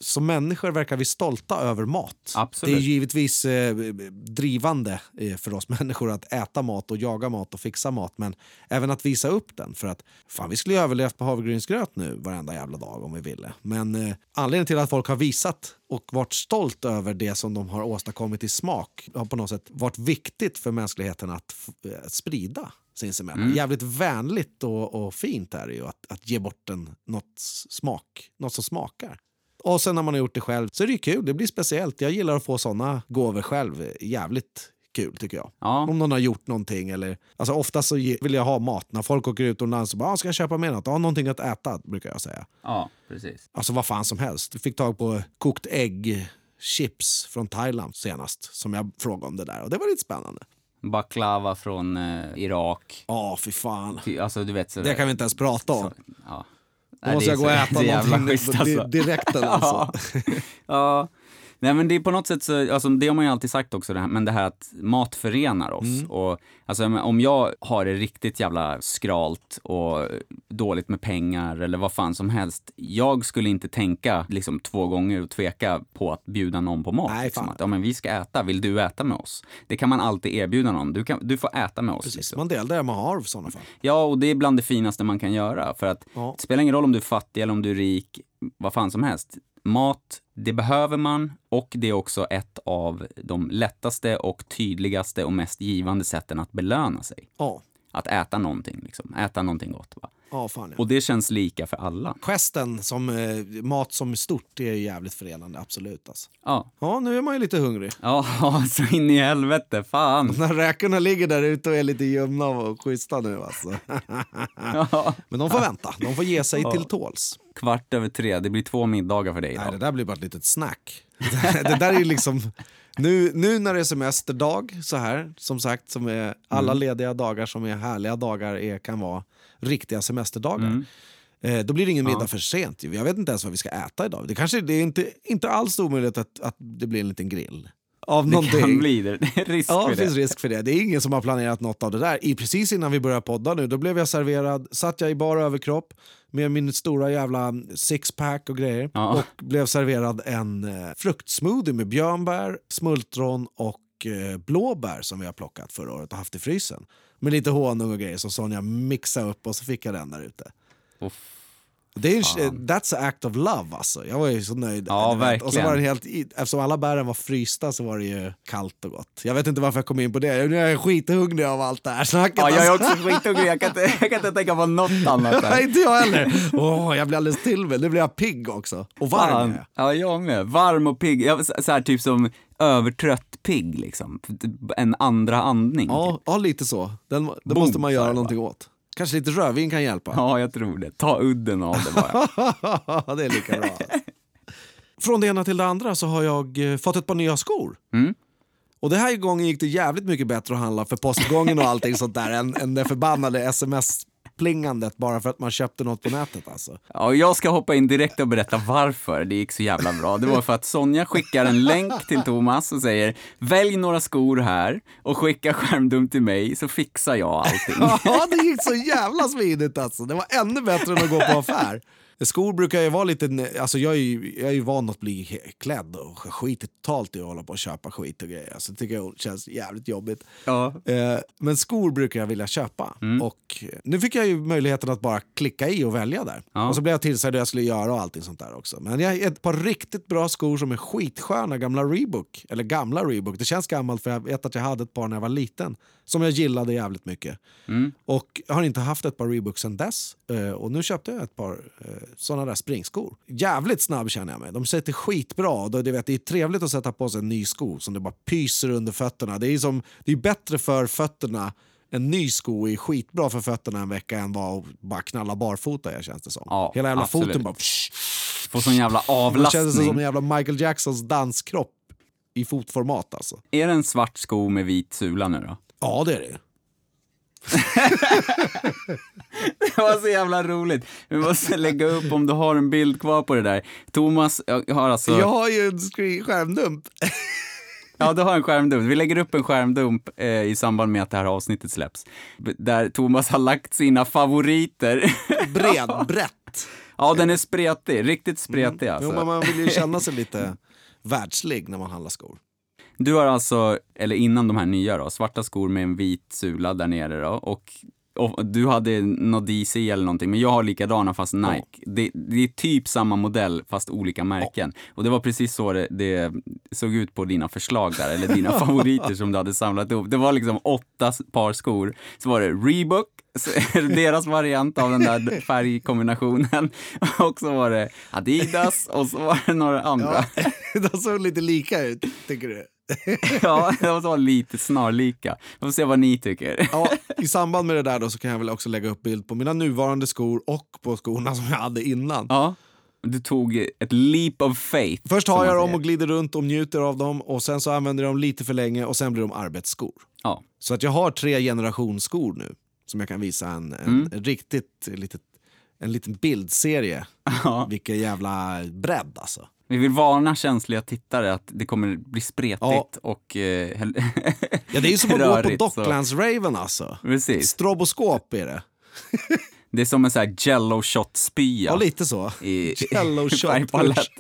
Som människor verkar vi stolta över mat. Absolut. Det är givetvis eh, drivande eh, för oss människor att äta mat och jaga mat och fixa mat. Men även att visa upp den. För att fan, vi skulle överlevt på havregrynsgröt nu varenda jävla dag om vi ville. Men eh, anledningen till att folk har visat och varit stolt över det som de har åstadkommit i smak har på något sätt varit viktigt för mänskligheten att f- eh, sprida sinsemellan. Jävligt vänligt och, och fint är det ju att, att ge bort en, något, smak, något som smakar. Och sen när man har gjort det själv så är det ju kul, det blir speciellt. Jag gillar att få såna gåvor själv. Jävligt kul tycker jag. Ja. Om någon har gjort någonting eller... Alltså oftast så vill jag ha mat. När folk åker utomlands så bara, ah, ska jag köpa med något? Ja, någonting att äta brukar jag säga. Ja, precis. Alltså vad fan som helst. Jag fick tag på kokt ägg, chips från Thailand senast som jag frågade om det där och det var lite spännande. Baklava från eh, Irak. Ja, fy fan. Ty- Alltså du vet sådär. Det kan vi inte ens prata om. Ja. Då måste jag gå och så- äta så någonting alltså. direkt. Alltså. ja. Nej men det är på något sätt så, alltså det har man ju alltid sagt också, det här, men det här att mat förenar oss. Mm. Och, alltså om jag har det riktigt jävla skralt och dåligt med pengar eller vad fan som helst. Jag skulle inte tänka liksom två gånger och tveka på att bjuda någon på mat. Nej, liksom, att, ja men vi ska äta, vill du äta med oss? Det kan man alltid erbjuda någon. Du, kan, du får äta med oss. Precis, Liksom. man delar det man har i sådana fall. Ja, och det är bland det finaste man kan göra. För att Ja. det spelar ingen roll om du är fattig eller om du är rik, vad fan som helst. Mat, det behöver man och det är också ett av de lättaste och tydligaste och mest givande sätten att belöna sig. Ja, Att äta någonting, liksom. Äta någonting gott. Va? Ja fan ja. Och det känns lika för alla. Gesten som eh, mat som stort det är jävligt förenande, absolut. Alltså. Ja, Ja, nu är man ju lite hungrig. ja så in i helvete, fan. När räkorna ligger där ute och är lite ljumna och schyssta nu alltså. Ja. Men de får vänta, de får ge sig till tåls. Kvart över tre, det blir två middagar för dig Nej, idag. det där blir bara ett litet snack. det där är ju liksom... Nu, nu när det är semesterdag, så här, som sagt, som är alla lediga dagar som är härliga dagar är, kan vara riktiga semesterdagar. Eh, då blir det ingen middag Ja. för sent. Jag vet inte ens vad vi ska äta idag. Det kanske det är inte, inte alls omöjligt att, att det blir en liten grill. Av Det någonting. kan bli det. Det är risk Ja, för det finns risk för det. Det är ingen som har planerat något av det där. I, precis innan vi började podda nu, då blev jag serverad, satt jag i bar överkropp med min stora jävla sixpack och grejer Ja. och blev serverad en eh, fruktsmoothie med björnbär, smultron och eh, blåbär som vi har plockat förra året och haft i frysen. Med lite honung och grejer som Sonja mixade upp och så fick jag den där ute. Och det är en, Fan. that's an act of love alltså. Jag var ju så nöjd. Ja, vet. Och så verkligen. var den helt, eftersom alla bären var frysta så var det ju kallt och gott. Jag vet inte varför jag kom in på det. Nu är jag skithungrig av allt det här snacket. Ja, jag är alltså. också skithungrig. Jag kan inte, jag kan inte tänka på något annat. Nej, inte jag heller. Åh, jag blir alldeles till mig. Nu blir jag pigg också. Och varm Fan. är jag. Ja, jag med. Varm och pigg. Jag, så här, typ som övertrött pigg, liksom. En andra andning. Ja, ja, lite så. Den, det Boom, måste man göra någonting åt. Kanske lite rödvin kan hjälpa. Ja, jag tror det. Ta udden av det bara. det är lika bra. Från det ena till det andra så har jag eh, fått ett par nya skor. Mm. Och det här gången gick det jävligt mycket bättre att handla för postgången och allting sånt där än, än det förbannade sms-plingandet bara för att man köpte något på nätet alltså. Ja, jag ska hoppa in direkt och berätta varför det gick så jävla bra. Det var för att Sonja skickar en länk till Thomas och säger välj några skor här och skicka skärmdump till mig så fixar jag allting. Ja, det gick så jävla smidigt alltså. Det var ännu bättre än att gå på affär. Skor brukar ju vara lite, alltså jag är ju, jag är ju van att bli klädd och skiter totalt i att hålla på och köpa skit och grejer. Alltså, det tycker jag känns jävligt jobbigt. Ja. Eh, men skor brukar jag vilja köpa. Mm. Och nu fick jag ju möjligheten att bara klicka i och välja där. Ja. Och så blev jag tillsagd hur jag skulle göra och allting sånt där också. Men jag ett par riktigt bra skor som är skitsköna, gamla Reebok. Eller gamla Reebok. Det känns gammalt för jag vet att jag hade ett par när jag var liten. Som jag gillade jävligt mycket. Mm. Och jag har inte haft ett par Reebok sedan dess. Eh, och nu köpte jag ett par eh, såna där springskor. Jävligt snabb känner jag mig. De sitter skitbra. Du vet, det är trevligt att sätta på sig en ny sko som det bara pyser under fötterna. Det är, som, det är bättre för fötterna. En ny sko är skitbra för fötterna en vecka än vad att bara knalla barfota jag känns det som. Ja, Hela jävla absolut. foten bara... Få sån jävla Det känns som en avlastning. jävla Michael Jacksons danskropp i fotformat alltså. Är det en svart sko med vit sula nu då? Ja det är det. Det var så jävla roligt. Vi måste lägga upp om du har en bild kvar på det där. Thomas jag har alltså... Jag har ju en skärmdump. Ja, du har en skärmdump. Vi lägger upp en skärmdump eh, i samband med att det här avsnittet släpps. Där Thomas har lagt sina favoriter. Bred, brett. ja, den är spretig. Riktigt spretig alltså. Jo, men man vill ju känna sig lite världslig när man handlar skor. Du har alltså, eller innan de här nya då, svarta skor med en vit sula där nere då. Och, och du hade något DC eller någonting, men jag har likadana fast Nike. Det, det är typ samma modell fast olika märken. Och det var precis så det, det såg ut på dina förslag där, eller dina favoriter som du hade samlat ihop. Det var liksom åtta par skor. Så var det Reebok, deras variant av den där färgkombinationen. Och så var det Adidas och så var det några andra. Ja, de såg lite lika ut, tycker du? Ja, de var lite snarlika. Vi får se vad ni tycker. Ja, I samband med det där då så kan jag väl också lägga upp bild på mina nuvarande skor och på skorna som jag hade innan. Ja, du tog ett leap of faith. Först har jag dem och glider runt och njuter av dem och sen så använder jag dem lite för länge och sen blir de arbetsskor. Ja. Så att jag har tre generationsskor nu som jag kan visa en, en Mm. riktigt litet, en liten bildserie. Ja. Vilken jävla bredd alltså. Vi vill varna känsliga tittare att det kommer bli spretigt Ja. och... Eh, Ja, det är ju som att gå på Docklands-raven alltså. Precis. Stroboskop är det. Det är som en sån här jello shot-spya. Ja, lite så. i Jello shot.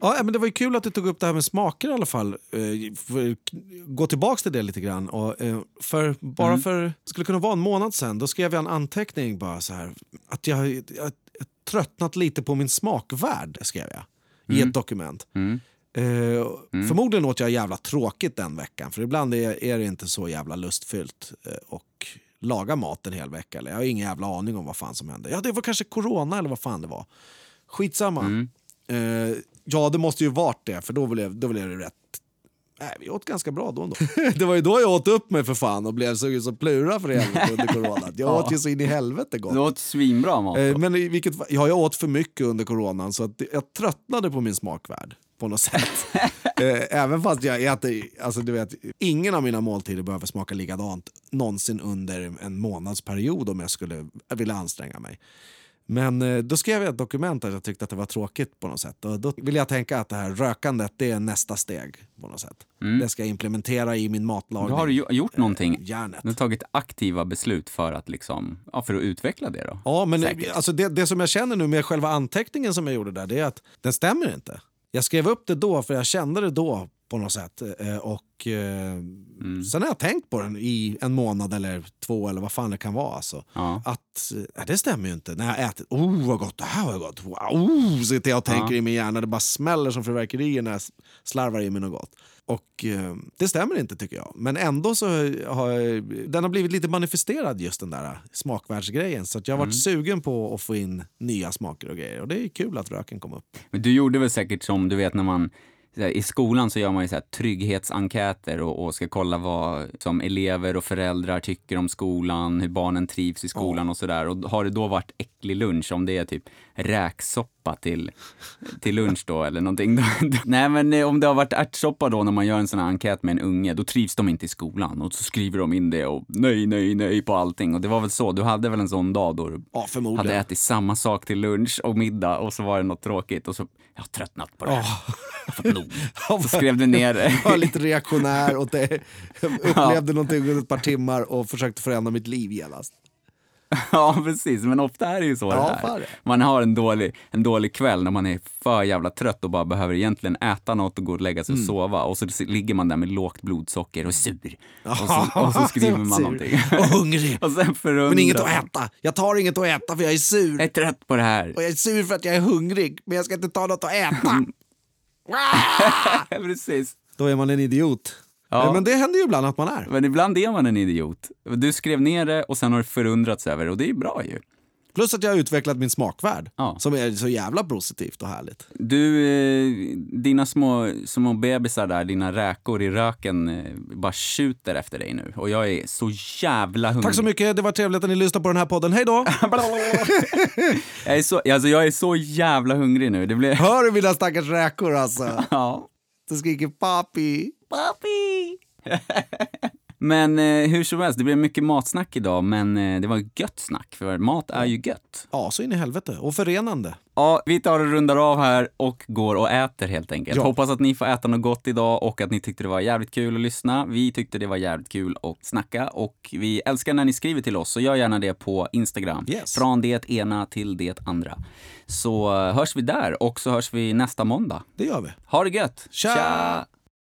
Ja, men det var ju kul att du tog upp det här med smaker i alla fall. Eh, gå tillbaks till det lite grann. Och, eh, för, bara Mm. för, skulle kunna vara en månad sen, då skrev jag en anteckning bara så här. Att jag, jag tröttnat lite på min smakvärld, skrev jag. I ett dokument. Mm. Eh, Förmodligen åt jag jävla tråkigt den veckan. För ibland är, är det inte så jävla lustfyllt eh, och laga mat en hel vecka. Eller jag har ingen jävla aning om vad fan som hände. Ja, det var kanske corona eller vad fan det var. Skitsamma. Mm. Eh, ja, det måste ju varit det, för då blev, då blev det rätt. Nej, vi åt ganska bra då ändå. det var ju då jag åt upp mig för fan och blev så, så plura för helvete under corona. Jag Ja. åt ju så in i helvete gott. Du åt svinbra mat. Eh, då. Men i vilket, ja, jag åt för mycket under coronan så att jag tröttnade på min smakvärld. på något sätt. Eh, Även fast jag äter, alltså du vet, ingen av mina måltider behöver smaka likadant någonsin under en månadsperiod om jag skulle vilja anstränga mig. Men eh, då skrev jag ett dokument att jag tyckte att det var tråkigt på något sätt. Och då vill jag tänka att det här rökandet det är nästa steg på något sätt. Det ska jag implementera i min matlagning. Då har du gjort någonting. Järnet. Du har tagit aktiva beslut för att, liksom, ja, för att utveckla det då? Ja, men Säkert. alltså det, det som jag känner nu med själva anteckningen som jag gjorde där, det är att den stämmer inte. Jag skrev upp det då för jag kände det då på något sätt. Eh, Och eh, Mm. sen har jag tänkt på den i en månad eller två eller vad fan det kan vara. Alltså. Ja. Att eh, det stämmer ju inte. När jag äter, oh vad gott, det här var gott. Wow, oh, sitter jag och tänker Ja. i min hjärna, det bara smäller som fyrverkerier när jag slarvar i mig något gott. Och det stämmer inte tycker jag. Men ändå så har den har blivit lite manifesterad just den där smakvärldsgrejen. Så att jag har varit sugen på att få in nya smaker och grejer. Och det är kul att röken kom upp. Men du gjorde väl säkert som, du vet när man i skolan så gör man ju så här trygghetsenkäter och, och ska kolla vad som elever och föräldrar tycker om skolan, hur barnen trivs i skolan och sådär. Och har det då varit äcklig lunch, om det är typ räksoppa till, till lunch då eller någonting. Nej men eh, om det har varit ärtsoppa då när man gör en sån här enkät med en unge, då trivs de inte i skolan. Och så skriver de in det och nej, nej, nej på allting. Och det var väl så, du hade väl en sån dag då du Ja, hade ätit samma sak till lunch och middag och så var det något tråkigt och så, jag har tröttnat på det här. Jag har fått nog. Så skrev du ner det. Jag var lite reaktionär och det, upplevde någonting under ett par timmar och försökte förändra mitt liv genast. Ja, precis. Men ofta är det ju så Ja, det det. Man har en dålig, en dålig kväll när man är för jävla trött och bara behöver egentligen äta något och gå och lägga sig Mm. och sova. Och så ligger man där med lågt blodsocker och sur. Och så, och så skriver man någonting. Och hungrig. och sen förundras Men inget att äta. Jag tar inget att äta för jag är sur. Jag är trött på det här. Och jag är sur för att jag är hungrig, men jag ska inte ta något att äta. precis. Då är man en idiot. Ja. Men det händer ju ibland att man är. Men ibland är man en idiot. Du skrev ner det och sen har du förundrats över det och det är bra ju. Plus att jag har utvecklat min smakvärld, Ja. som är så jävla positivt och härligt. Du, eh, dina små, små bebisar där, dina räkor i röken, eh, bara tjuter efter dig nu. Och jag är så jävla hungrig. Tack så mycket, det var trevligt att ni lyssnade på den här podden. Hej då! Jag är så, alltså jag är så jävla hungrig nu. Det blir... Hör du mina stackars räkor alltså? Ja. Det skriker papi. Papi! men eh, hur som helst, det blev mycket matsnack idag, men eh, det var gött snack, för mat är ju gött. Ja, så in i helvete. Och förenande. Ja, vi tar och rundar av här och går och äter helt enkelt. Ja. Hoppas att ni får äta något gott idag och att ni tyckte det var jävligt kul att lyssna. Vi tyckte det var jävligt kul att snacka och vi älskar när ni skriver till oss, så gör gärna det på Instagram. Yes. Från det ena till det andra. Så eh, hörs vi där och så hörs vi nästa måndag. Det gör vi. Ha det gött! Tja!